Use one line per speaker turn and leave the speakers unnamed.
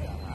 Yeah.